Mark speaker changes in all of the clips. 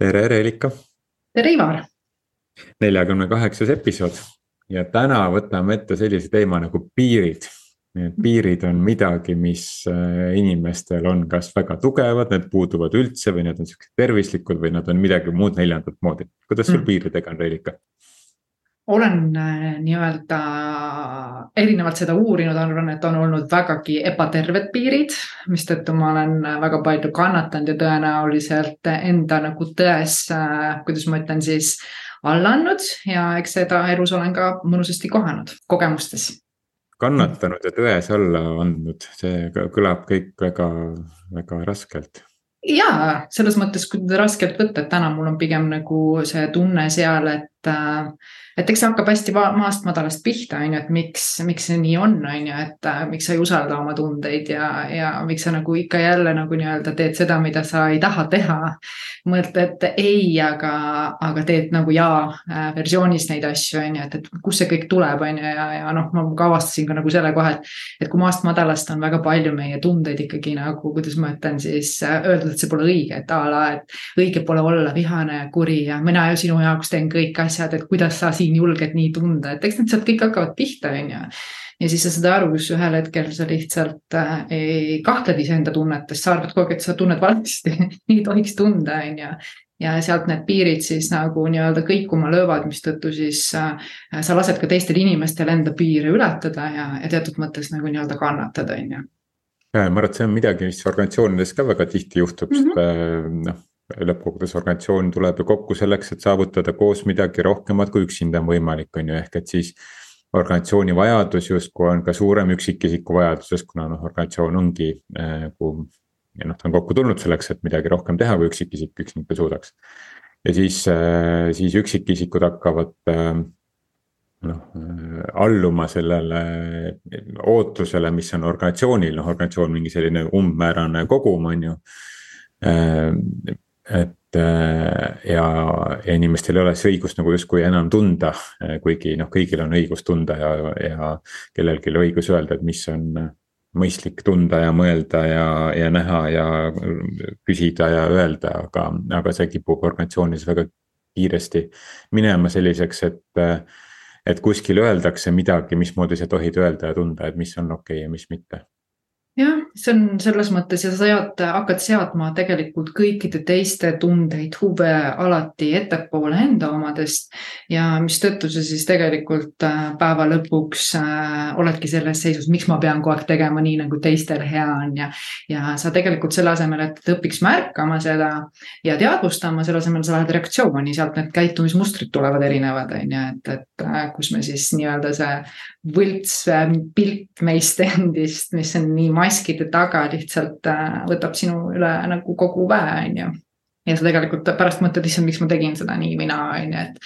Speaker 1: tere, Reelika.
Speaker 2: tere, Ivar.
Speaker 1: neljakümne kaheksas episood ja täna võtame ette sellise teema nagu piirid. Need piirid on midagi, mis äh, inimestel on kas väga tugevad, need puuduvad üldse või need on siuksed tervislikud või nad on midagi muud neljandat moodi. kuidas sul mm. piiridega on, Reelika?
Speaker 2: Olen äh, nii-öelda erinevalt seda uurinud, arvan, et on olnud vägagi ebaterved piirid, mistõttu ma olen väga palju kannatanud ja tõenäoliselt enda nagu tões, äh, kuidas ma ütlen siis, alla andnud ja eks seda elus olen ka mõnusasti kohanud kogemustes.
Speaker 1: kannatanud ja tões alla andnud, see kõlab kõik väga, väga raskelt
Speaker 2: jaa, selles mõttes, kui raskelt võtta, et täna mul on pigem nagu see tunne seal, et äh, et eks see hakkab hästi maast madalast pihta, on ju, et miks, miks see nii on, on ju, et äh, miks sa ei usalda oma tundeid ja, ja miks sa nagu ikka jälle nagu nii-öelda teed seda, mida sa ei taha teha. mõtled ei, aga, aga teed nagu jaa äh, versioonis neid asju, on ju, et, et kust see kõik tuleb, on ju, ja, ja noh, ma ka avastasin ka nagu selle koha, et. et kui maast madalast on väga palju meie tundeid ikkagi nagu, kuidas ma ütlen siis öeldud, et see pole õige, et a la, et õige pole olla vihane ja kuri ja mina ju sinu jaoks teen kõik asjad, et kuidas sa siin julged nii tunda, et eks need sealt kõik hakkavad pihta, on ju. ja siis sa saad aru, kus ühel hetkel sa lihtsalt äh, ei kahtled iseenda tunnetes, sa arvad kogu aeg, et sa tunned valesti nii ei tohiks tunda, on ju ja sealt need piirid siis nagu nii-öelda kõikuma löövad, mistõttu siis äh, sa lased ka teistel inimestel enda piire ületada ja, ja teatud mõttes nagu nii-öelda kannatada, on ju.
Speaker 1: ja ma arvan, et see on midagi, mis organisatsioonides ka väga tihti juhtub mm, -hmm. noh lõppkokkuvõttes organisatsioon tuleb ju kokku selleks, et saavutada koos midagi rohkemat, kui üksinda on võimalik, on ju, ehk et siis. organisatsiooni vajadus justkui on ka suurem üksikisiku vajadusest, kuna noh, organisatsioon ongi nagu äh,. ja noh, ta on kokku tulnud selleks, et midagi rohkem teha, kui üksikisik üksinda suudaks. ja siis äh,, siis üksikisikud hakkavad äh, noh alluma sellele ootusele, mis on organisatsioonil, noh organisatsioon mingi selline umbmäärane kogum, on ju et äh, ja, ja inimestel ei ole siis õigust nagu justkui enam tunda, äh, kuigi noh, kõigil on õigus tunda ja, ja kellelgi õigus öelda, et mis on mõistlik tunda ja mõelda ja, ja näha ja küsida ja öelda, aga, aga see kipub organisatsioonis väga kiiresti minema selliseks, et. et kuskil öeldakse midagi, mismoodi sa tohid öelda ja tunda, et mis on okei okay ja mis mitte
Speaker 2: jah, see on selles mõttes ja sa sead, hakkad seadma tegelikult kõikide teiste tundeid, huve alati ettepoole enda omadest. ja mistõttu sa siis tegelikult äh, päeva lõpuks äh, oledki selles seisus, miks ma pean kogu aeg tegema nii, nagu teistel hea on ja. ja sa tegelikult selle asemel, et õpiks märkama seda ja teadvustama, selle asemel sa lähed reaktsiooni, sealt need käitumismustrid tulevad erinevad, on ju, et, et äh, kus me siis nii-öelda see võlts pilt meist endist, mis on nii maskide taga lihtsalt äh, võtab sinu üle nagu kogu väe, on ju. ja sa tegelikult pärast mõtled, issand, miks ma tegin seda nii või naa, on ju, et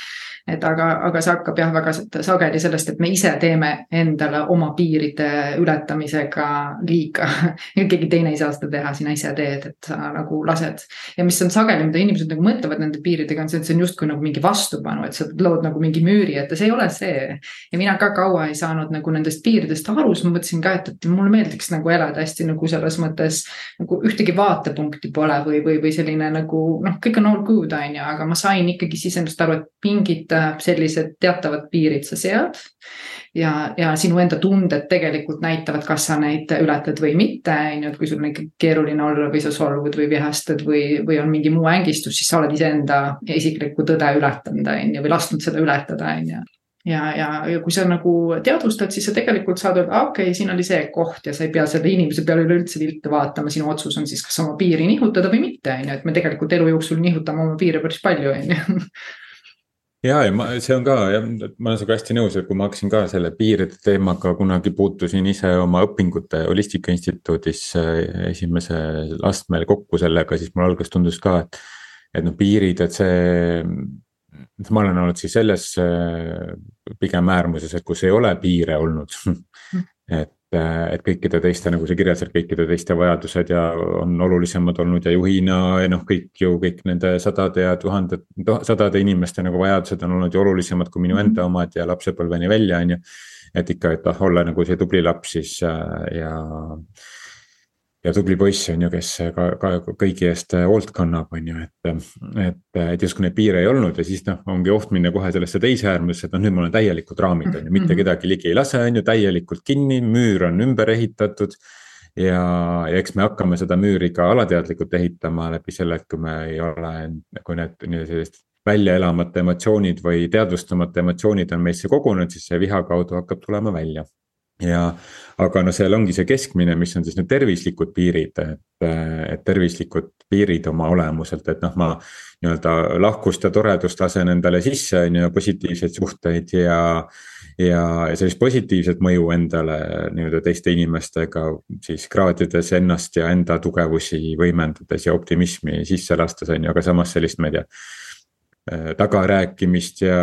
Speaker 2: et aga, aga see hakkab jah, väga sageli sellest, et me ise teeme endale oma piiride ületamisega liiga keegi teine ei saa seda teha, sina ise teed, et sa nagu lased. ja mis on sageli, mida inimesed nagu mõtlevad nende piiridega, on see, et see on justkui nagu mingi vastupanu, et sa lood nagu mingi müüri ette, see ei ole see. ja mina ka kaua ei saanud nagu nendest piiridest aru, siis ma mõtlesin ka, et, et mulle meeldiks nagu elada hästi nagu selles mõttes. nagu ühtegi vaatepunkti pole või, või, või selline nagu noh, kõik on all good, on ju, aga ma sain ikkagi siis endast aru, et mingid sellised teatavad piirid sa sead. ja, ja sinu enda tunded tegelikult näitavad, kas sa neid ületad või mitte, on ju, et kui sul on ikka keeruline olla või sa solvud või vihastad või, või on mingi muu ängistus, siis sa oled iseenda isiklikku tõde ületanud, on ju, või lasknud seda ületada, on ju. Ja, ja, ja kui sa nagu teadvustad, siis sa tegelikult saad öelda, okei okay,, siin oli see koht ja sa ei pea selle inimese peale üleüldse viltu vaatama, sinu otsus on siis, kas oma piiri nihutada või mitte, on ju, et me tegelikult elu jooksul nihutame oma piire päris palju, on ju
Speaker 1: ja, ja ma, see on ka ma olen sinuga hästi nõus, et kui ma hakkasin ka selle piiride teemaga kunagi puutusin ise oma õpingute Holistika Instituudis äh, esimesel astmel kokku sellega, siis mulle alguses tundus ka, et. et noh, piirid, et see, ma olen olnud siis selles äh, pigem äärmuses, et kus ei ole piire olnud mm. et et kõikide teiste, nagu sa kirjeldasid, kõikide teiste vajadused ja on olulisemad olnud ja juhina ja noh, kõik ju kõik nende sadade ja tuhanded, sadade inimeste nagu vajadused on olnud ju olulisemad kui minu enda mhm. omad ja lapsepõlveni välja, on ju. et ikka, et ah, olla nagu see tubli laps siis äh, ja. Ja tubli poiss on ju, kes ka, ka kõigi eest hoolt kannab, on ju, et. et, et justkui neid piire ei olnud ja siis noh, ongi oht minna kohe sellesse teise äärmusse, et noh, nüüd mul on täielikud raamid on ju, mitte mhm. kedagi ligi ei lase, on ju, täielikult kinni, müür on ümber ehitatud. ja, ja eks me hakkame seda müüri ka alateadlikult ehitama läbi selle, et kui me ei ole, kui need nii sellised välja elamata emotsioonid või teadvustamata emotsioonid on meisse kogunenud, siis see viha kaudu hakkab tulema välja ja, aga no seal ongi see keskmine, mis on siis need tervislikud piirid, et, et tervislikud piirid oma olemuselt, et noh, ma. nii-öelda lahkust ja toredust lasen endale sisse, on ju, positiivseid suhteid ja. ja, ja sellist positiivset mõju endale nii-öelda teiste inimestega siis kraadides ennast ja enda tugevusi võimendades ja optimismi sisse lastes on ju, aga samas sellist, ma ei tea tagarääkimist ja,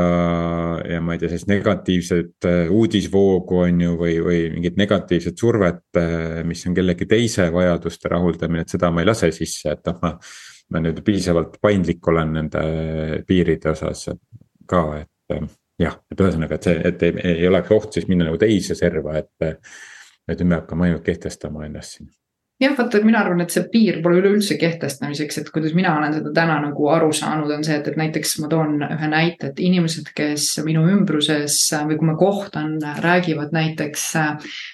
Speaker 1: ja ma ei tea, sellist negatiivset äh, uudisvoogu on ju, või, või mingit negatiivset survet, äh, mis on kellegi teise vajaduste rahuldamine, et seda ma ei lase sisse, et noh, ma. ma nüüd piisavalt paindlik olen nende piiride osas ka, et jah, et ühesõnaga, et see, et ei, ei oleks oht siis minna nagu teise serva, et. et nüüd me hakkame ainult kehtestama ennast siin
Speaker 2: jah, vaata, mina arvan, et see piir pole üleüldse kehtestamiseks, et kuidas mina olen seda täna nagu aru saanud, on see, et, et näiteks ma toon ühe näite, et inimesed, kes minu ümbruses või kui ma kohtan, räägivad näiteks.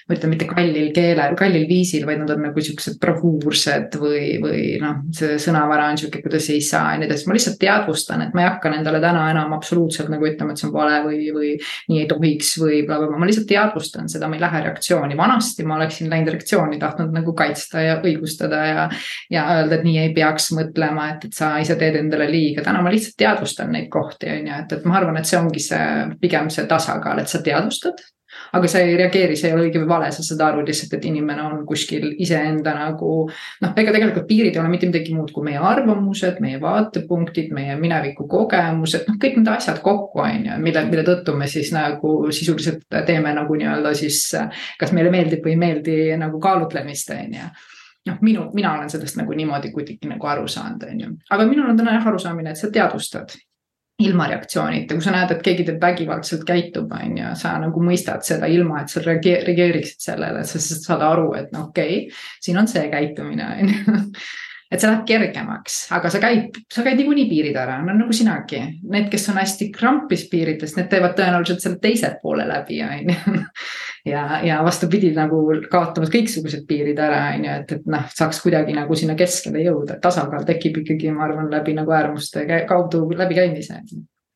Speaker 2: ma ütlen mitte kallil keelel, kallil viisil, vaid nad on nagu siuksed bravuursed või, või noh, see sõnavara on sihuke, kuidas ei saa ja nii edasi, ma lihtsalt teadvustan, et ma ei hakka nendele täna enam absoluutselt nagu ütlema, et see on vale või, või nii ei tohiks või blablabla, ma lihtsalt teadvustan seda, ma ei lähe reaktsiooni, vanasti ma oleksin läinud reaktsiooni, tahtnud nagu kaitsta mõista ja õigustada ja. ja öelda, et nii ei peaks mõtlema, et, et sa ise teed endale liiga, täna ma lihtsalt teadvustan neid kohti, on ju, et, et ma arvan, et see ongi see pigem see tasakaal, et sa teadvustad aga sa ei reageeri, see ei ole õige või vale, sa saad aru lihtsalt, et inimene on kuskil iseenda nagu. noh, ega tegelikult piirid ei ole mitte midagi muud kui meie arvamused, meie vaatepunktid, meie mineviku kogemused, noh, kõik need asjad kokku, on ju, mille, mille tõttu me siis nagu sisuliselt teeme nagu nii-öelda siis. kas meile meeldib või ei meeldi nagu kaalutlemist, on ju noh, minu, mina olen sellest nagu niimoodi kuidagi nagu aru saanud, on ju, aga minul on täna jah arusaamine, et sa teadvustad ilma reaktsioonita, kui sa näed, et keegi teeb vägivaldselt käitub, on ju, sa nagu mõistad seda ilma, et sa reageeriksid sellele, et sa saad aru, et noh, okei okay,, siin on see käitumine, on ju et see läheb kergemaks, aga sa käid, sa käid niikuinii piirid ära, no nagu sinagi. Need, kes on hästi krampis piirides, need teevad tõenäoliselt selle teise poole läbi, on ju. ja, ja vastupidi nagu kaotavad kõiksugused piirid ära, on ju, et, et noh, saaks kuidagi nagu sinna keskele jõuda, et tasakaal tekib ikkagi, ma arvan, läbi nagu äärmuste kaudu läbikäimise.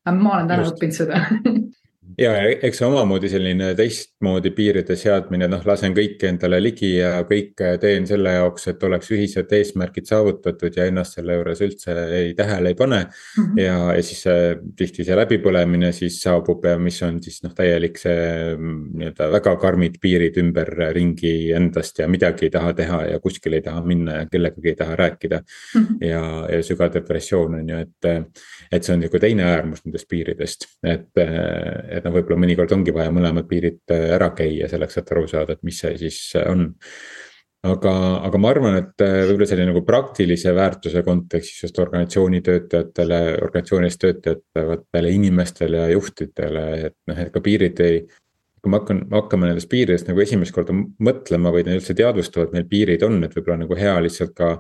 Speaker 2: ma olen täna õppinud seda
Speaker 1: ja eks see omamoodi selline teistmoodi piiride seadmine, noh, lasen kõike endale ligi ja kõike teen selle jaoks, et oleks ühised eesmärgid saavutatud ja ennast selle juures üldse ei tähele ei pane mm. -hmm. ja, ja siis see, tihti see läbipõlemine siis saabub ja mis on siis noh, täielik see nii-öelda väga karmid piirid ümberringi endast ja midagi ei taha teha ja kuskile ei taha minna ja kellegagi ei taha rääkida mm. -hmm. ja, ja sügav depressioon on ju, et, et see on nagu teine äärmus nendest piiridest, et, et et noh, võib-olla mõnikord ongi vaja mõlemad piirid äh, ära käia selleks, et aru saada, et mis see siis äh, on. aga, aga ma arvan, et äh, võib-olla selline nagu praktilise väärtuse kontekstis just organisatsiooni töötajatele, organisatsioonis töötavatele inimestele ja juhtidele, et noh, et ka piirid ei kui me hakkan, hakkame nendest piiridest nagu esimest korda mõtlema või üldse teadvustama, et meil piirid on, et võib-olla nagu hea lihtsalt ka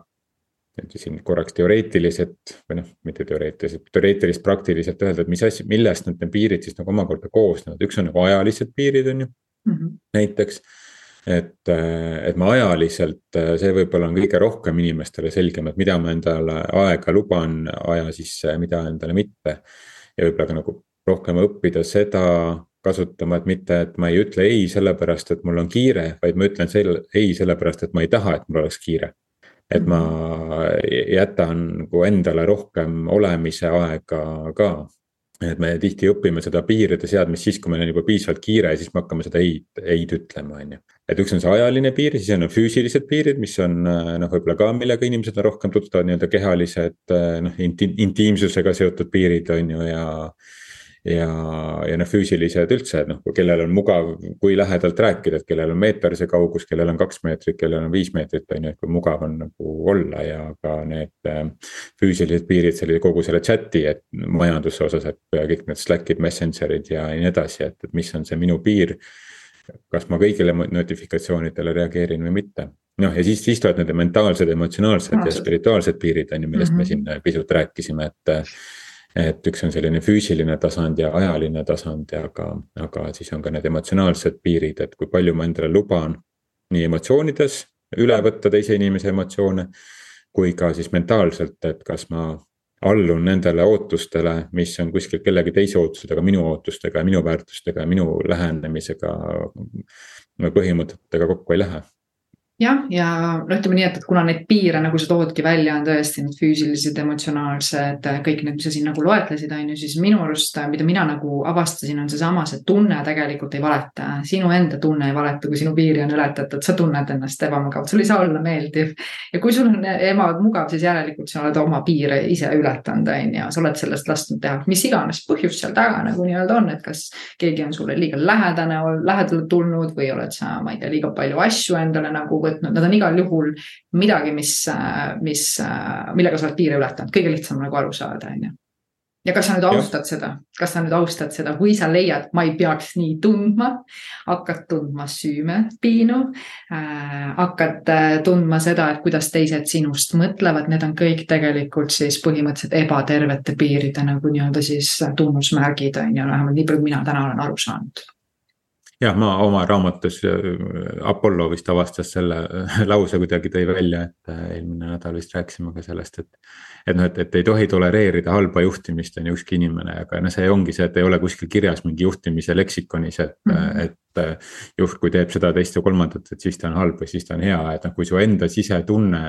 Speaker 1: siin korraks teoreetiliselt või noh, mitte teoreetiliselt, teoreetilist praktiliselt öelda, et mis asi, millest need piirid siis nagu omakorda koosnevad, üks on nagu ajalised piirid, on ju mm, -hmm. näiteks. et, et ma ajaliselt, see võib-olla on kõige rohkem inimestele selgem, et mida ma endale aega luban aja sisse ja mida endale mitte. ja võib-olla ka nagu rohkem õppida seda kasutama, et mitte, et ma ei ütle ei sellepärast, et mul on kiire, vaid ma ütlen selle, ei sellepärast, et ma ei taha, et mul oleks kiire et ma jätan nagu endale rohkem olemise aega ka. et me tihti õpime seda piiride seadmist siis, kui meil on juba piisavalt kiire, siis me hakkame seda ei, ei-d ütlema, on ju. et üks on see ajaline piir, siis on füüsilised piirid, mis on noh, võib-olla ka, millega inimesed on rohkem tuttavad, nii-öelda kehalised noh inti, intiimsusega seotud piirid on ju ja ja, ja noh, füüsilised üldse, et noh, kellel on mugav, kui lähedalt rääkida, et kellel on meeter see kaugus, kellel on kaks meetrit, kellel on viis meetrit, on ju, et kui mugav on nagu olla ja ka need äh, füüsilised piirid selle kogu selle chat'i, et majanduse osas, et kõik need Slackid, Messengerid ja nii edasi, et, et mis on see minu piir. kas ma kõigile notifikatsioonidele reageerin või mitte noh, ja siis, siis tulevad need mentaalsed, emotsionaalsed ja spirituaalsed piirid on ju, millest mm -hmm. me mhm. siin pisut rääkisime, et. Et üks on selline füüsiline tasand ja ajaline tasand, aga, aga siis on ka need emotsionaalsed piirid, et kui palju ma endale luban. nii emotsioonides üle võtta teise inimese emotsioone, kui ka siis mentaalselt, et kas ma allun nendele ootustele, mis on kuskil kellegi teise ootused, aga minu ootustega ja minu väärtustega ja minu lähenemisega. põhimõtetega kokku ei lähe
Speaker 2: jah, ja no ütleme nii, et, et kuna neid piire, nagu sa toodki välja, on tõesti need füüsilised, emotsionaalsed, kõik need, mis sa siin nagu loetlesid, on ju, siis minu arust, mida mina nagu avastasin, on seesama, see tunne tegelikult ei valeta. sinu enda tunne ei valeta, kui sinu piiri on ületatud, sa tunned ennast ebamugavalt, sul ei saa olla meeldiv. ja kui sul on ebamugav, siis järelikult sa oled oma piire ise ületanud, on ju, sa oled sellest lasknud teha, mis iganes põhjus seal taga nagu nii-öelda on, et kas keegi on sulle liiga lähedane, lähedale tulnud või oled sa, ma ei tea, liiga palju asju endale nagu võtnud, nad on igal juhul midagi, mis, mis, millega sa oled piire ületanud, kõige lihtsam nagu aru saada, on ju. Ja kas sa nüüd austad ja. seda, kas sa nüüd austad seda, kui sa leiad, ma ei peaks nii tundma, hakkad tundma süümepiinu äh,, hakkad äh, tundma seda, et kuidas teised sinust mõtlevad, need on kõik tegelikult siis põhimõtteliselt ebatervete piiride nagu nii-öelda siis tunnusmärgid on ju, vähemalt nii palju, mina täna olen aru saanud
Speaker 1: jah, ma oma raamatus, äh, Apollo vist avastas selle äh, lause kuidagi tõi välja, et äh, eelmine nädal vist rääkisime ka sellest, et. et noh, et, et ei tohi tolereerida halba juhtimist, on ju, ükski inimene, aga noh, see ongi see, et ei ole kuskil kirjas mingi juhtimise leksikonis, et mm, -hmm. et. juht, kui teeb seda, teist ja kolmandat, et siis ta on halb või siis ta on hea, et noh, kui su enda sisetunne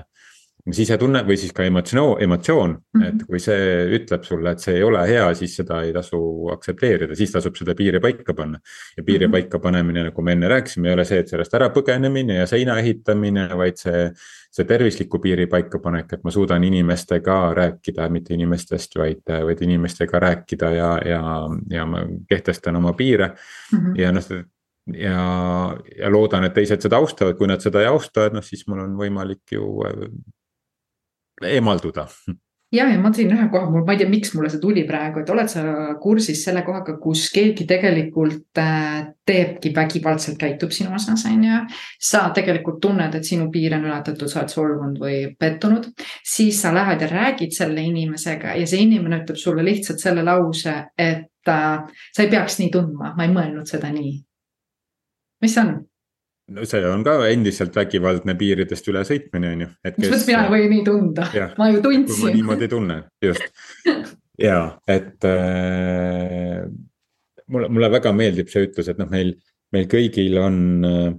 Speaker 1: sisetunne või siis ka emotsioon, emotsioon mm, -hmm. et kui see ütleb sulle, et see ei ole hea, siis seda ei tasu aktsepteerida, siis tasub seda piiri paika panna. ja piiri mm -hmm. paika panemine, nagu me enne rääkisime, ei ole see, et sellest ära põgenemine ja seina ehitamine, vaid see. see tervisliku piiri paikapanek, et ma suudan inimestega rääkida, mitte inimestest, vaid, vaid inimestega rääkida ja, ja, ja ma kehtestan oma piire mm. -hmm. ja noh, ja, ja loodan, et teised seda austavad, kui nad seda ei austa, et noh, siis mul on võimalik ju eemalduda
Speaker 2: ja, ja ma tõin ühe koha, ma ei tea, miks mulle see tuli praegu, et oled sa kursis selle kohaga, kus keegi tegelikult äh, teebki vägivaldselt, käitub sinu osas, on ju. sa tegelikult tunned, et sinu piir on ületatud, sa oled solvunud või pettunud. siis sa lähed ja räägid selle inimesega ja see inimene ütleb sulle lihtsalt selle lause, et äh, sa ei peaks nii tundma, ma ei mõelnud seda nii. mis on?
Speaker 1: No see on ka endiselt vägivaldne piiridest ülesõitmine, on ju.
Speaker 2: mis mõttes mina ei või nii tunda, ma ju tundsin.
Speaker 1: ma niimoodi ei tunne, just. ja, et äh, mulle, mulle väga meeldib see ütlus, et noh, meil, meil kõigil on äh,.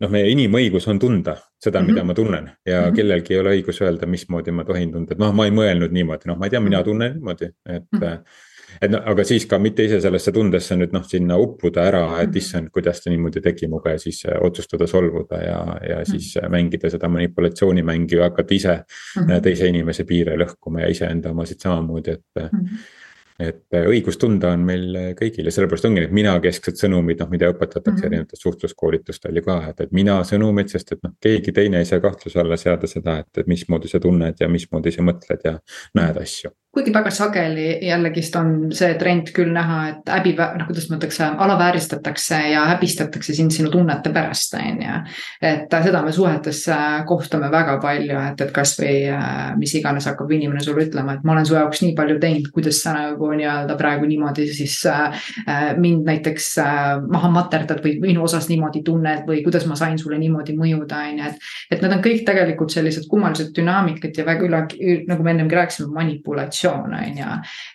Speaker 1: noh, meie inimõigus on tunda seda mm, -hmm. mida ma tunnen ja mm -hmm. kellelgi ei ole õigus öelda, mismoodi ma tohin tunda, et noh, ma ei mõelnud niimoodi, noh, ma ei tea, mina tunnen niimoodi, et mm. -hmm et no aga siis ka mitte ise sellesse tundesse nüüd noh, sinna uppuda ära, et mhm. issand, kuidas ta niimoodi tegi minuga ja siis äh, otsustada solvuda ja, ja mhm. siis äh, mängida seda manipulatsioonimängu ja hakata ise mm -hmm. teise inimese piire lõhkuma ja iseenda omasid samamoodi, et. -hmm et õigus tunda on meil kõigil ja sellepärast ongi need mina-kesksed sõnumid, noh, mida õpetatakse mm -hmm. erinevatel suhtluskoolitustel ju ka, et, et mina sõnumid, sest et noh, keegi teine ei saa kahtluse alla seada seda, et, et mismoodi sa tunned ja mismoodi sa mõtled ja näed asju
Speaker 2: kuigi väga sageli jällegist on see trend küll näha, et häbi, noh, kuidas ma ütleks, alavääristatakse ja häbistatakse sind sinu tunnete pärast, on ju. et seda me suhetes äh, kohtame väga palju, et, et kasvõi äh, mis iganes hakkab inimene sulle ütlema, et ma olen su jaoks nii palju teinud, kuidas sa nagu nii-öelda praegu niimoodi siis äh, äh, mind näiteks äh, maha materdad või minu osas niimoodi tunned või kuidas ma sain sulle niimoodi mõjuda, on ju, et. et need on kõik tegelikult sellised kummalised dünaamikad ja väga üle, nagu me ennemgi rääkisime, manipulatsioon positsioon, on ju.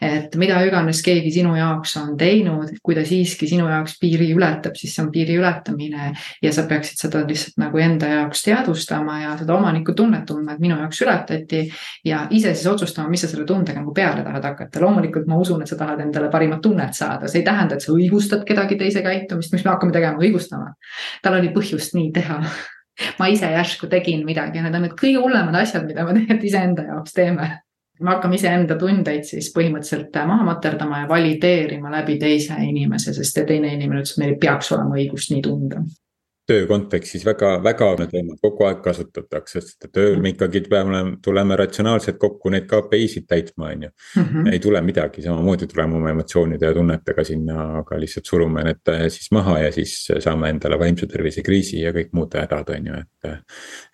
Speaker 2: et mida iganes keegi sinu jaoks on teinud, kui ta siiski sinu jaoks piiri ületab, siis see on piiri ületamine. ja sa peaksid seda lihtsalt nagu enda jaoks teadvustama ja seda omanikutunnet tundma, et minu jaoks ületati. ja ise siis otsustama, mis sa selle tundega nagu peale tahad hakata, loomulikult ma usun, et sa tahad endale parimat tunnet saada, see ei tähenda, et sa õigustad kedagi teise käitumist, mis me hakkame tegema, õigustama. tal oli põhjust nii teha ma ise järsku tegin midagi, need on need kõige hullemad asjad, mida me tegelikult iseenda jaoks teeme me hakkame iseenda tundeid siis põhimõtteliselt maha materdama ja valideerima läbi teise inimese, sest teine inimene ütles, et meil ei peaks olema õigust nii tunda
Speaker 1: töö kontekstis väga, väga teemad kogu aeg kasutatakse, sest tööl me ikkagi peame, tuleme ratsionaalselt kokku neid KPI-sid täitma, on ju. Mhm. ei tule midagi, samamoodi tuleme oma emotsioonide ja tunnetega sinna, aga lihtsalt surume need eh, siis maha ja siis saame endale vaimse tervise kriisi ja kõik muud hädad, on ju, et.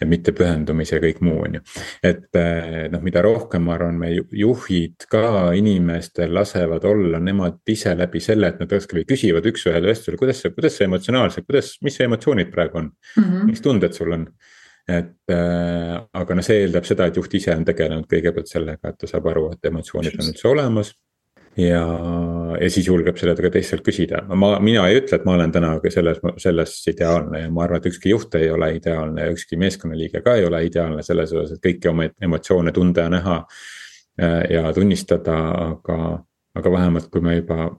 Speaker 1: et mitte pühendumise ja kõik muu, on ju, et eh, noh, mida rohkem, ma arvan, me juhid ka inimestel lasevad olla nemad ise läbi selle, et nad või küsivad üks-ühele vestlusele, kuidas see, kuidas see emotsionaalselt, kuidas, mis see emotsiooni emotsioonid praegu on mm, -hmm. mis tunded sul on. et äh, aga noh, see eeldab seda, et juht ise on tegelenud kõigepealt sellega, et ta saab aru, et emotsioonid on üldse olemas ja, ja siis julgeb selle ka teistelt küsida, ma, mina ei ütle, et ma olen täna selles, selles ideaalne ja ma arvan, et ükski juht ei ole ideaalne ja ükski meeskonnaliige ka ei ole ideaalne selles osas, et kõiki oma emotsioone tunda ja näha. Äh, ja tunnistada, aga, aga vähemalt kui me juba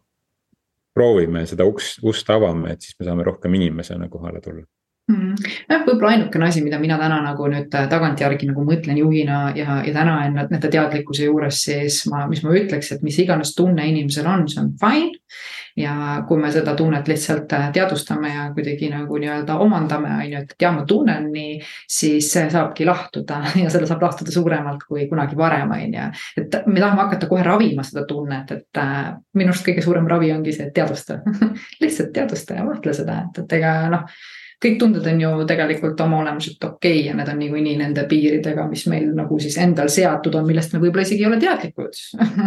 Speaker 1: proovime seda uks, ust avame, et siis me saame rohkem inimesena kohale tulla.
Speaker 2: Mm.. jah, võib-olla ainukene asi, mida mina täna nagu nüüd äh, tagantjärgi nagu mõtlen juhina ja, ja täna enne nende teadlikkuse juures, siis ma, mis ma ütleks, et mis iganes tunne inimesel on, see on fine ja kui me seda tunnet lihtsalt äh, teadvustame ja kuidagi nagu nii-öelda omandame, on ju, et ja ma tunnen nii, siis saabki lahtuda ja selle saab lahtuda suuremalt kui kunagi varem, on ju. et me tahame hakata kohe ravima seda tunnet, et äh, minu arust kõige suurem ravi ongi see, et teadvusta lihtsalt teadvusta ja mõtle seda, et, et ega noh kõik tunded on ju tegelikult oma olemuselt okei okay ja need on niikuinii nende piiridega, mis meil nagu siis endal seatud on, millest me võib-olla isegi ei ole teadlikud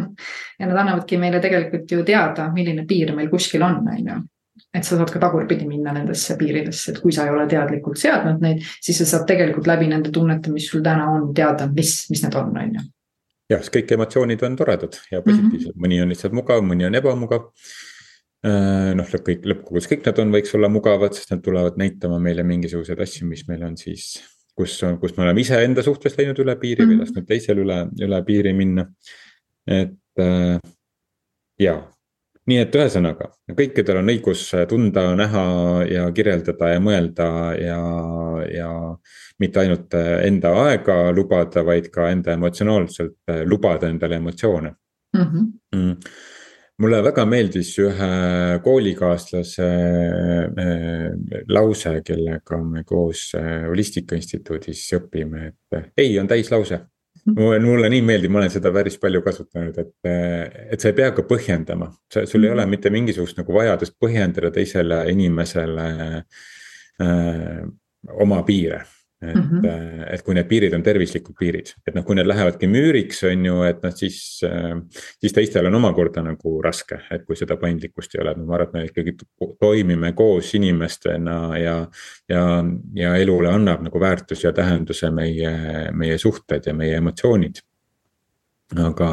Speaker 2: ja nad annavadki meile tegelikult ju teada, milline piir meil kuskil on, on ju et sa saad ka tagurpidi minna nendesse piiridesse, et kui sa ei ole teadlikult seadnud neid, siis sa saad tegelikult läbi nende tunnete, mis sul täna on, teada, mis, mis need on, on ju.
Speaker 1: jah, kõik emotsioonid on toredad ja positiivsed mm, -hmm. mõni on lihtsalt mugav, mõni on ebamugav Äh, noh, kõik lõppkokkuvõttes kõik nad on, võiks olla mugavad, sest nad tulevad näitama meile mingisuguseid asju, mis meil on siis. kus on, kus me oleme iseenda suhtes läinud üle piiri mm -hmm. või mhm. lasknud teisel üle, üle piiri minna. et äh, ja, nii et ühesõnaga kõikidel on õigus tunda, näha ja kirjeldada ja mõelda ja, ja. mitte ainult enda aega lubada, vaid ka enda emotsionaalselt lubada endale emotsioone mm. -hmm. Mm mulle väga meeldis ühe koolikaaslase äh, lause, kellega me koos äh, Holistika Instituudis õpime, et ei on täislause. mulle, mulle nii meeldib, ma olen seda päris palju kasutanud, et, et sa ei pea ka põhjendama, sul ei ole mitte mingisugust nagu vajadust põhjendada teisele inimesele äh, oma piire et mm, -hmm. et kui need piirid on tervislikud piirid, et noh, kui need lähevadki müüriks, on ju, et noh, siis. Äh, siis teistel on omakorda nagu raske, et kui seda paindlikkust ei ole, ma arvan, et me ikkagi toimime koos inimestena ja. ja, ja elule annab nagu väärtuse ja tähenduse meie, meie suhted ja meie emotsioonid. aga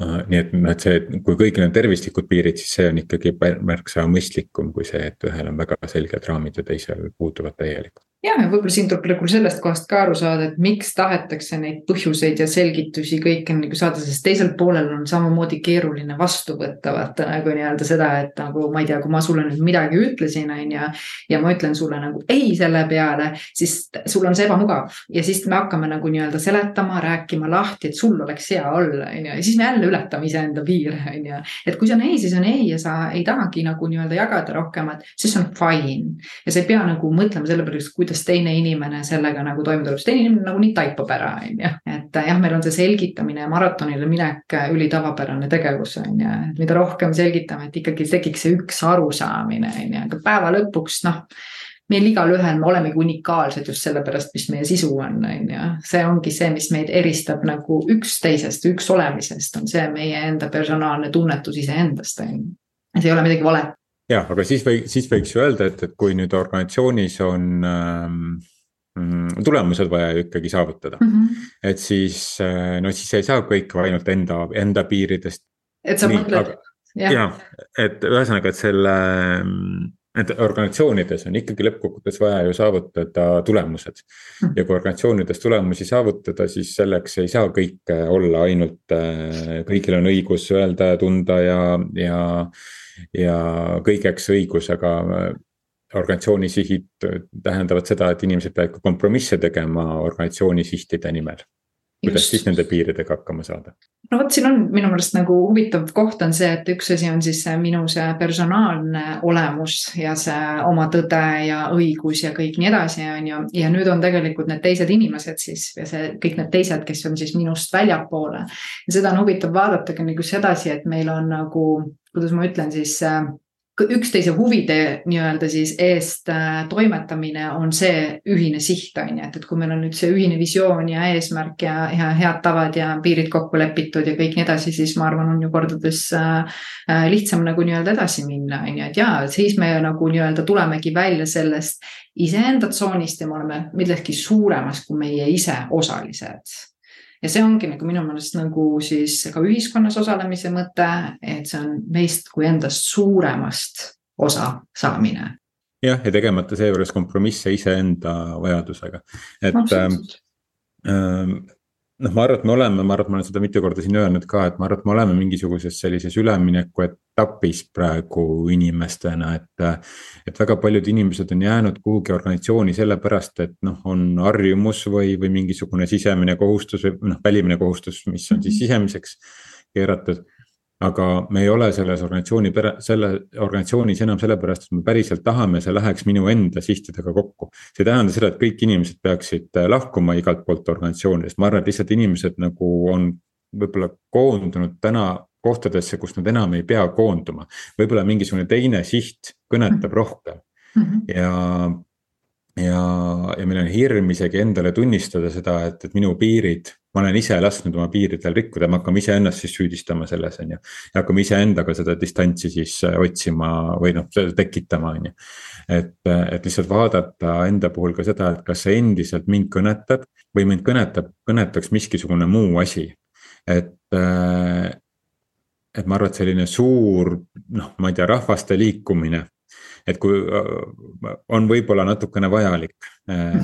Speaker 1: äh, nii et noh, et see, kui kõigil on tervislikud piirid, siis see on ikkagi märksa mõistlikum kui see, et ühel on väga selged raamid ja teisel puuduvad täielikult
Speaker 2: ja võib-olla siin tuleb nagu sellest kohast ka aru saada, et miks tahetakse neid põhjuseid ja selgitusi kõike nagu saada, sest teisel poolel on samamoodi keeruline vastu võtta, vaata nagu nii-öelda seda, et nagu ma ei tea, kui ma sulle nüüd midagi ütlesin, on ju. ja ma ütlen sulle nagu ei selle peale, siis sul on see ebamugav ja siis me hakkame nagu nii-öelda seletama, rääkima lahti, et sul oleks hea olla, on ju, ja siis me jälle ületame iseenda piire, on ju. et kui see on ei, siis on ei ja sa ei tahagi nagu nii-öelda jagada rohkemat, siis on fine ja sa ei pea nagu mõtlema selle pärast, kuidas kuidas teine inimene sellega nagu toime tuleb, sest teine inimene nagunii taipab ära, on ju. et jah, meil on see selgitamine ja maratonile minek ülitavapärane tegevus, on ju, et mida rohkem selgitame, et ikkagi tekiks see üks arusaamine, on ju, aga päeva lõpuks noh meil igalühel, me olemegi unikaalsed just sellepärast, mis meie sisu on, on ju. see ongi see, mis meid eristab nagu üksteisest, üks olemisest, on see meie enda personaalne tunnetus iseendast, on ju. see ei ole midagi valet
Speaker 1: jah, aga siis või, siis võiks ju öelda, et, et kui nüüd organisatsioonis on ähm, mm, tulemused vaja ju ikkagi saavutada mm. -hmm. et siis, äh, no siis ei saa kõik ainult enda, enda piiridest.
Speaker 2: et sa Nii, mõtled.
Speaker 1: jah ja,, et ühesõnaga, et selle, et organisatsioonides on ikkagi lõppkokkuvõttes vaja ju saavutada tulemused ja kui organisatsioonides tulemusi saavutada, siis selleks ei saa kõik olla ainult, äh, kõigil on õigus öelda ja tunda ja, ja ja kõigeks õigus, aga äh, organisatsiooni sihid tähendavad seda, et inimesed peavad ka kompromisse tegema organisatsiooni sihtide nimel. Kuidas siis nende piiridega hakkama saada?
Speaker 2: no vot, siin on minu meelest nagu huvitav koht on see, et üks asi on siis see minu see personaalne olemus ja see oma tõde ja õigus ja kõik nii edasi, on ju. ja nüüd on tegelikult need teised inimesed siis ja see kõik need teised, kes on siis minust väljapoole. ja seda on huvitav vaadata ka nagu sedasi, et meil on nagu, kuidas ma ütlen siis äh, üksteise huvide nii-öelda siis eest äh, toimetamine on see ühine siht, on ju, et, et kui meil on nüüd see ühine visioon ja eesmärk ja, ja head tavad ja piirid kokku lepitud ja kõik nii edasi, siis ma arvan, on ju kordades äh, äh, lihtsam nagu nii-öelda edasi minna, on ju, et jaa, siis me nagu nii-öelda tulemegi välja sellest iseenda tsoonist ja me oleme millestki suuremast kui meie ise osalised ja see ongi nagu minu meelest nagu siis ka ühiskonnas osalemise mõte, et see on meist kui endast suuremast osa saamine.
Speaker 1: jah, ja tegemata seejuures kompromisse iseenda vajadusega, et ähm, noh, ma arvan, et me oleme, ma arvan, et ma olen seda mitu korda siin öelnud ka, et ma arvan, et me oleme mingisuguses sellises ülemineku etapis praegu inimestena, et. et väga paljud inimesed on jäänud kuhugi organisatsiooni sellepärast, et noh, on harjumus või, või mingisugune sisemine kohustus või noh, välimine kohustus, mis on siis mhm. sisemiseks keeratud aga me ei ole selles organisatsiooni, selle organisatsioonis enam sellepärast, et me päriselt tahame, see läheks minu enda sihtidega kokku. see ei tähenda seda, et kõik inimesed peaksid äh, lahkuma igalt poolt organisatsioonidest, ma arvan, et lihtsalt inimesed nagu on võib-olla koondunud täna kohtadesse, kus nad enam ei pea koonduma. võib-olla mingisugune teine siht kõnetab mhm. rohkem -hmm. ja ja, ja meil on hirm isegi endale tunnistada seda, et, et minu piirid ma olen ise lasknud oma piiridel rikkuda, me hakkame iseennast siis süüdistama selles, on ju. ja hakkame iseendaga seda distantsi siis äh, otsima või noh, tekitama, on ju. et, et lihtsalt vaadata enda puhul ka seda, et kas see endiselt mind kõnetab või mind kõnetab, kõnetaks miskisugune muu asi. et, äh, et ma arvan, et selline suur noh, ma ei tea, rahvaste liikumine et kui äh, on võib-olla natukene vajalik äh,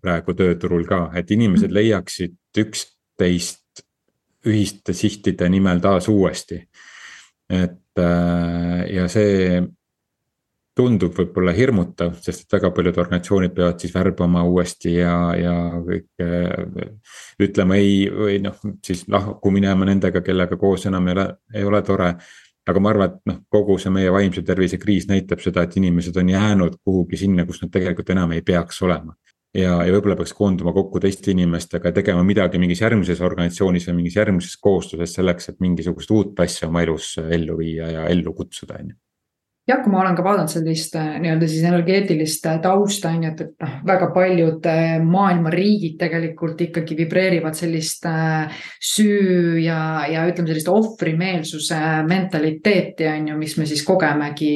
Speaker 1: praegu tööturul ka, et inimesed mm. leiaksid üksteist ühiste sihtide nimel taas uuesti. et äh, ja see tundub võib-olla hirmutav, sest et väga paljud organisatsioonid peavad siis värbama uuesti ja, ja kõik ütlema ei või noh, siis lahku minema nendega, kellega koos enam ei ole, ei ole tore aga ma arvan, et noh, kogu see meie vaimse tervise kriis näitab seda, et inimesed on jäänud kuhugi sinna, kus nad tegelikult enam ei peaks olema. ja, ja võib-olla peaks koonduma kokku teiste inimestega ja tegema midagi mingis järgmises organisatsioonis või mingis järgmises koosluses selleks, et mingisugust uut asja oma elus ellu viia ja ellu kutsuda, on ju
Speaker 2: jah, kui ma olen ka vaadanud sellist äh, nii-öelda siis energeetilist äh, tausta on ju, et, et noh, väga paljud äh, maailma riigid tegelikult ikkagi vibreerivad sellist süü ja, ja ütleme, sellist ohvrimeelsuse mentaliteeti on ju, mis me siis kogemegi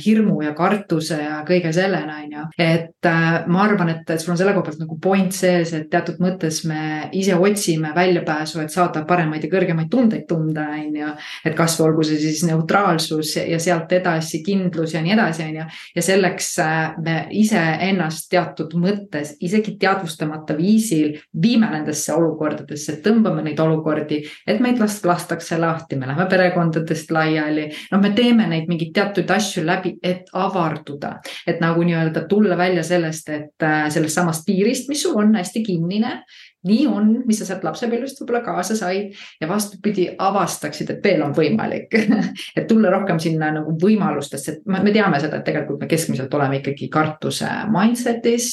Speaker 2: hirmu ja kartuse ja kõige sellena on ju. et ma arvan, et sul on selle koha pealt nagu point sees, et teatud mõttes me ise otsime väljapääsu, et saada paremaid ja kõrgemaid tundeid tunda, on ju. et kasvõi olgu see siis neutraalsus ja sealt edasi kindlus ja nii edasi, on ju. ja selleks äh, me iseennast teatud mõttes isegi teadvustamata viisil viime nendesse olukordadesse, tõmbame neid olukordi, et meid last lastakse lahti, me läheme perekondadest laiali. noh, me teeme neid mingeid teatud asju läbi, et avarduda, et nagu nii-öelda tulla välja sellest, et äh, sellest samast piirist, mis sul on hästi kinnine nii on, mis sa sealt lapsepõlvest võib-olla kaasa said ja vastupidi avastaksid, et veel on võimalik et tulla rohkem sinna nagu võimalustesse, me teame seda, et tegelikult me keskmiselt oleme ikkagi kartuse mindset'is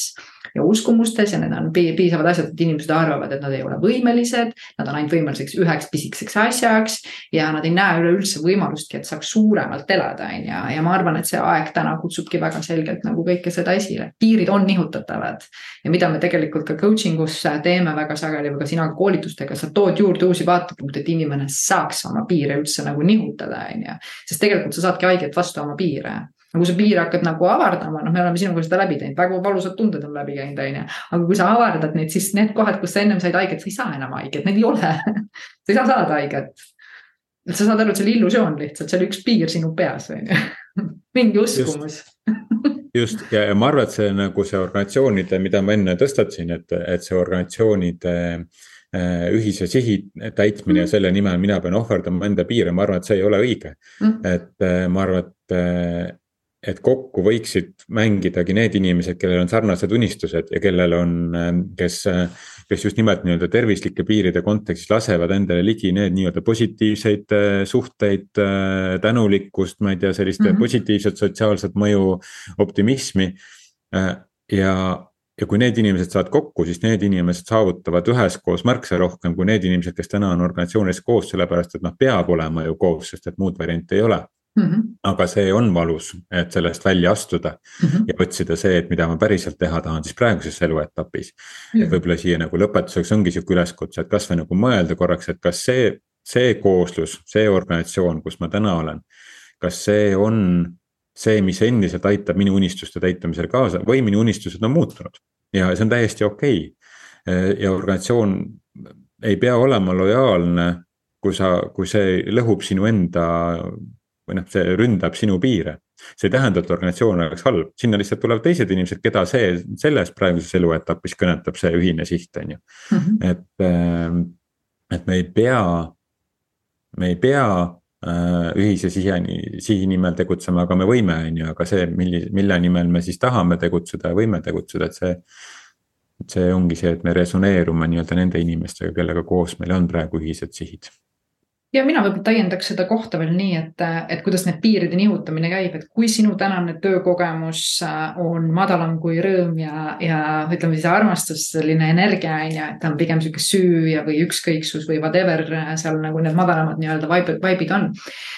Speaker 2: ja uskumustes ja need on piisavad asjad, et inimesed arvavad, et nad ei ole võimelised. Nad on ainult võimeliseks üheks pisikeseks asjaks ja nad ei näe üleüldse võimalustki, et saaks suuremalt elada, on ju. ja ma arvan, et see aeg täna kutsubki väga selgelt nagu kõike seda esile, piirid on nihutatavad. ja mida me tegelikult ka coaching us teeme väga sageli või ka sina koolitustega, sa tood juurde uusi vaatepunkte, et inimene saaks oma piire üldse nagu nihutada, on ju. sest tegelikult sa saadki haiget vastu oma piire aga kui sa piire hakkad nagu avardama, noh, me oleme sinuga seda läbi teinud, väga valusad tunded on läbi käinud, on ju. aga kui sa avardad neid, siis need kohad, kus sa ennem said haiget, sa ei saa enam haiget, neid ei ole sa ei saa saada haiget. et sa saad aru, et see oli illusioon lihtsalt, see oli üks piir sinu peas, on ju. mingi uskumus
Speaker 1: just ja, ja ma arvan, et see nagu see organisatsioonide, mida ma enne tõstatasin, et, et see organisatsioonide äh, ühise sihi täitmine mm. ja selle nimel mina pean ohverdama enda piire, ma arvan, et see ei ole õige mm.. et äh, ma arvan, et äh, et kokku võiksid mängidagi need inimesed, kellel on sarnased unistused ja kellel on, kes, kes just nimelt nii-öelda tervislike piiride kontekstis lasevad endale ligi need nii-öelda positiivseid äh, suhteid, äh, tänulikkust, ma ei tea, sellist mm -hmm. positiivset sotsiaalset mõju, optimismi. ja, ja kui need inimesed saavad kokku, siis need inimesed saavutavad üheskoos märksa rohkem kui need inimesed, kes täna on organisatsioonides koos, sellepärast et noh, peab olema ju koos, sest et muud varianti ei ole Mm -hmm. aga see on valus, et sellest välja astuda mm -hmm. ja otsida see, et mida ma päriselt teha tahan siis praeguses eluetapis mm. -hmm. võib-olla siia nagu lõpetuseks ongi sihuke üleskutse, et kasvõi nagu mõelda korraks, et kas see, see kooslus, see organisatsioon, kus ma täna olen. kas see on see, mis endiselt aitab minu unistuste täitumisele kaasa või minu unistused on muutunud ja see on täiesti okei okay.. ja organisatsioon ei pea olema lojaalne, kui sa, kui see lõhub sinu enda või noh, see ründab sinu piire. see ei tähenda, et organisatsioon oleks halb, sinna lihtsalt tulevad teised inimesed, keda see selles praeguses eluetapis kõnetab see ühine siht, on ju. Mhm. et, ähm, et me ei pea, me ei pea äh, ühise sihi, sihi nimel tegutsema, aga me võime, on ju, aga see, milli-, mille nimel me siis tahame tegutseda ja võime tegutseda, et see. see ongi see, et me resoneerume nii-öelda nende inimestega, kellega koos meil on praegu ühised sihid
Speaker 2: ja mina võib-olla täiendaks seda kohta veel nii, et, et kuidas need piiride nihutamine käib, et kui sinu tänane töökogemus äh, on madalam kui rõõm ja, ja ütleme siis armastus, selline energia on ju, et ta on pigem sihuke süü ja, või ükskõiksus või whatever seal nagu need madalamad nii-öelda vibe'id on.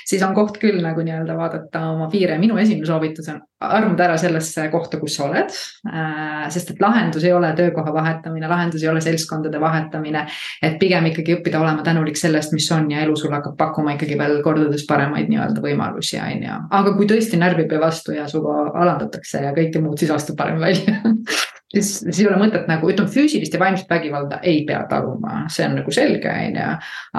Speaker 2: siis on koht küll nagu nii-öelda vaadata oma piire, minu esimene soovitus on armuda ära sellesse kohta, kus sa oled äh,. sest et lahendus ei ole töökoha vahetamine, lahendus ei ole seltskondade vahetamine. et pigem ikkagi õppida olema tänulik sellest, mis on ja elu sulle hakkab pakkuma ikkagi veel kordades paremaid nii-öelda võimalusi, on ju. aga kui tõesti närvib ja vastu ja suga alandatakse ja kõike muud, siis astub parem välja siis, siis ei ole mõtet nagu ütleme, füüsilist ja vaimset vägivalda ei pea taluma, see on nagu selge, on ju.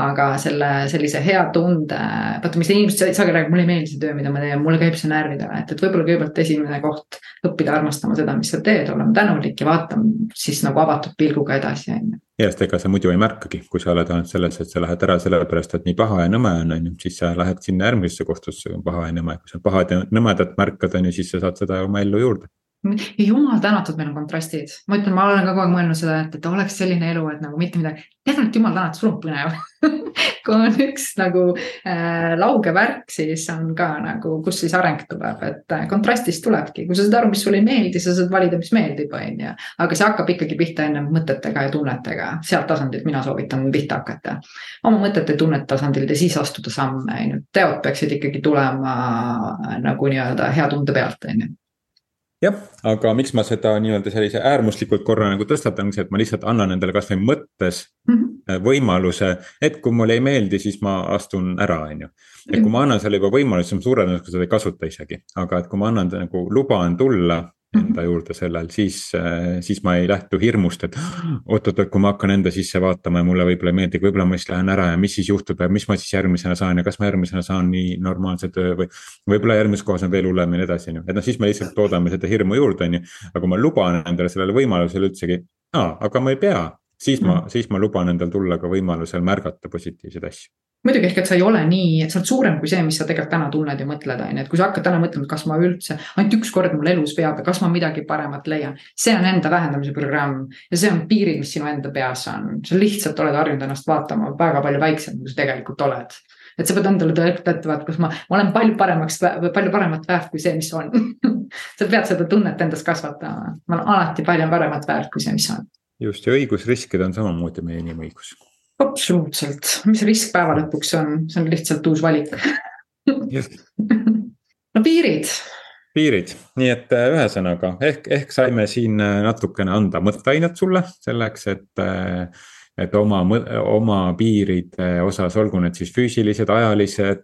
Speaker 2: aga selle sellise hea tunde, vaata, mis inimesed sageli räägivad, mulle ei meeldi see töö, mida ma teen, mulle käib see närvidele, et, et võib-olla kõigepealt esimene koht õppida armastama seda, mis sa teed, olema tänulik ja vaatama siis nagu avatud pilguga edasi, on ju.
Speaker 1: Ja, sest ega sa muidu ei märkagi, kui sa oled ainult selles, et sa lähed ära sellepärast, et nii paha ja nõme on, on ju, siis sa lähed sinna järgmisesse kohtusse, kui on paha ja nõme, kui sa pahad ja nõmedat märkad, on ju, siis sa saad seda oma ellu juurde
Speaker 2: jumal tänatud, meil on kontrastid, ma ütlen, ma olen ka kogu aeg mõelnud seda, et, et oleks selline elu, et nagu mitte midagi. tegelikult jumal tänatud, sul on põnev kui on üks nagu äh, lauge värk, siis on ka nagu, kus siis areng tuleb, et äh, kontrastist tulebki, kui sa saad aru, mis sulle ei meeldi, sa saad valida, mis meeldib, on ju. aga see hakkab ikkagi pihta ennem mõtetega ja tunnetega, sealt tasandilt mina soovitan pihta hakata. oma mõtete tunnete tasandilt ja siis astuda samme, on ju, teod peaksid ikkagi tulema äh, nagu nii-öelda hea tunde pealt, on ju
Speaker 1: jah, aga miks ma seda nii-öelda sellise äärmuslikult korra nagu tõstatan, see, et ma lihtsalt annan endale kasvõi mõttes mm -hmm. võimaluse, et kui mulle ei meeldi, siis ma astun ära, on ju. et kui ma annan selle juba võimaluse, siis ma suure tõenäosusega seda ei kasuta isegi, aga et kui ma annan nagu luban tulla enda juurde sellel, siis, äh, siis ma ei lähtu hirmust, et oot-oot-oot, kui ma hakkan enda sisse vaatama ja mulle võib-olla ei meeldi, võib-olla ma siis lähen ära ja mis siis juhtub ja mis ma siis järgmisena saan ja kas ma järgmisena saan nii normaalse töö või. võib-olla järgmises kohas on veel hullem ja nii edasi, on ju, et noh, siis me lihtsalt toodame seda hirmu juurde, on ju. aga kui ma luban endale sellele võimalusele üldsegi, aa, aga ma ei pea, siis ma, mm. siis ma luban endal tulla ka võimalusel märgata positiivseid asju
Speaker 2: muidugi ehk, et sa ei ole nii, sa oled suurem kui see, mis sa tegelikult täna tunned ja mõtled, on ju, et kui sa hakkad täna mõtlema, kas ma üldse ainult üks kord mul elus veab ja kas ma midagi paremat leian. see on enda vähendamise programm ja see on piirid, mis sinu enda peas on, sa lihtsalt oled harjunud ennast vaatama väga palju väiksem, kui sa tegelikult oled et sa pead endale tõestama, et kas ma, ma olen palju paremaks, palju paremat väärt kui see, mis on sa pead seda tunnet endas kasvatama, ma olen alati palju paremat väärt kui see, mis on.
Speaker 1: just ja õigus riskida on samamoodi meie inimõigus
Speaker 2: absoluutselt, mis risk päeva lõpuks on, see on lihtsalt uus valik no piirid.
Speaker 1: piirid, nii et äh, ühesõnaga ehk, ehk saime siin äh, natukene anda mõtteainet sulle selleks, et. Äh, et oma, oma piiride osas, olgu need siis füüsilised, ajalised,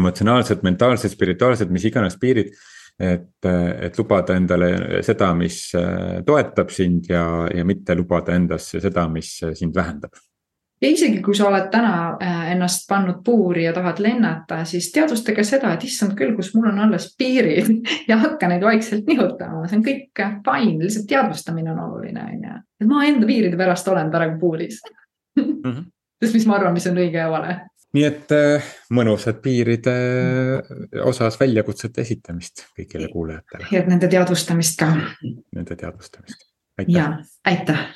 Speaker 1: emotsionaalsed, mentaalsed, spirituaalsed, mis iganes piirid et, et lubada endale seda, mis äh, toetab sind ja, ja mitte lubada endasse seda, mis sind vähendab
Speaker 2: ja isegi kui sa oled täna äh, ennast pannud puuri ja tahad lennata, siis teadvustage seda, et issand küll, kus mul on alles piirid ja hakka neid vaikselt nihutama, see on kõik fine, lihtsalt teadvustamine on oluline, on ju. et ma enda piiride pärast olen praegu puuris mm. -hmm. sest mis ma arvan, mis on õige ja vale
Speaker 1: nii et äh, mõnusat piiride äh, osas väljakutsete esitamist kõigile kuulajatele.
Speaker 2: ja nende teadvustamist ka.
Speaker 1: Nende teadvustamist.
Speaker 2: ja aitäh.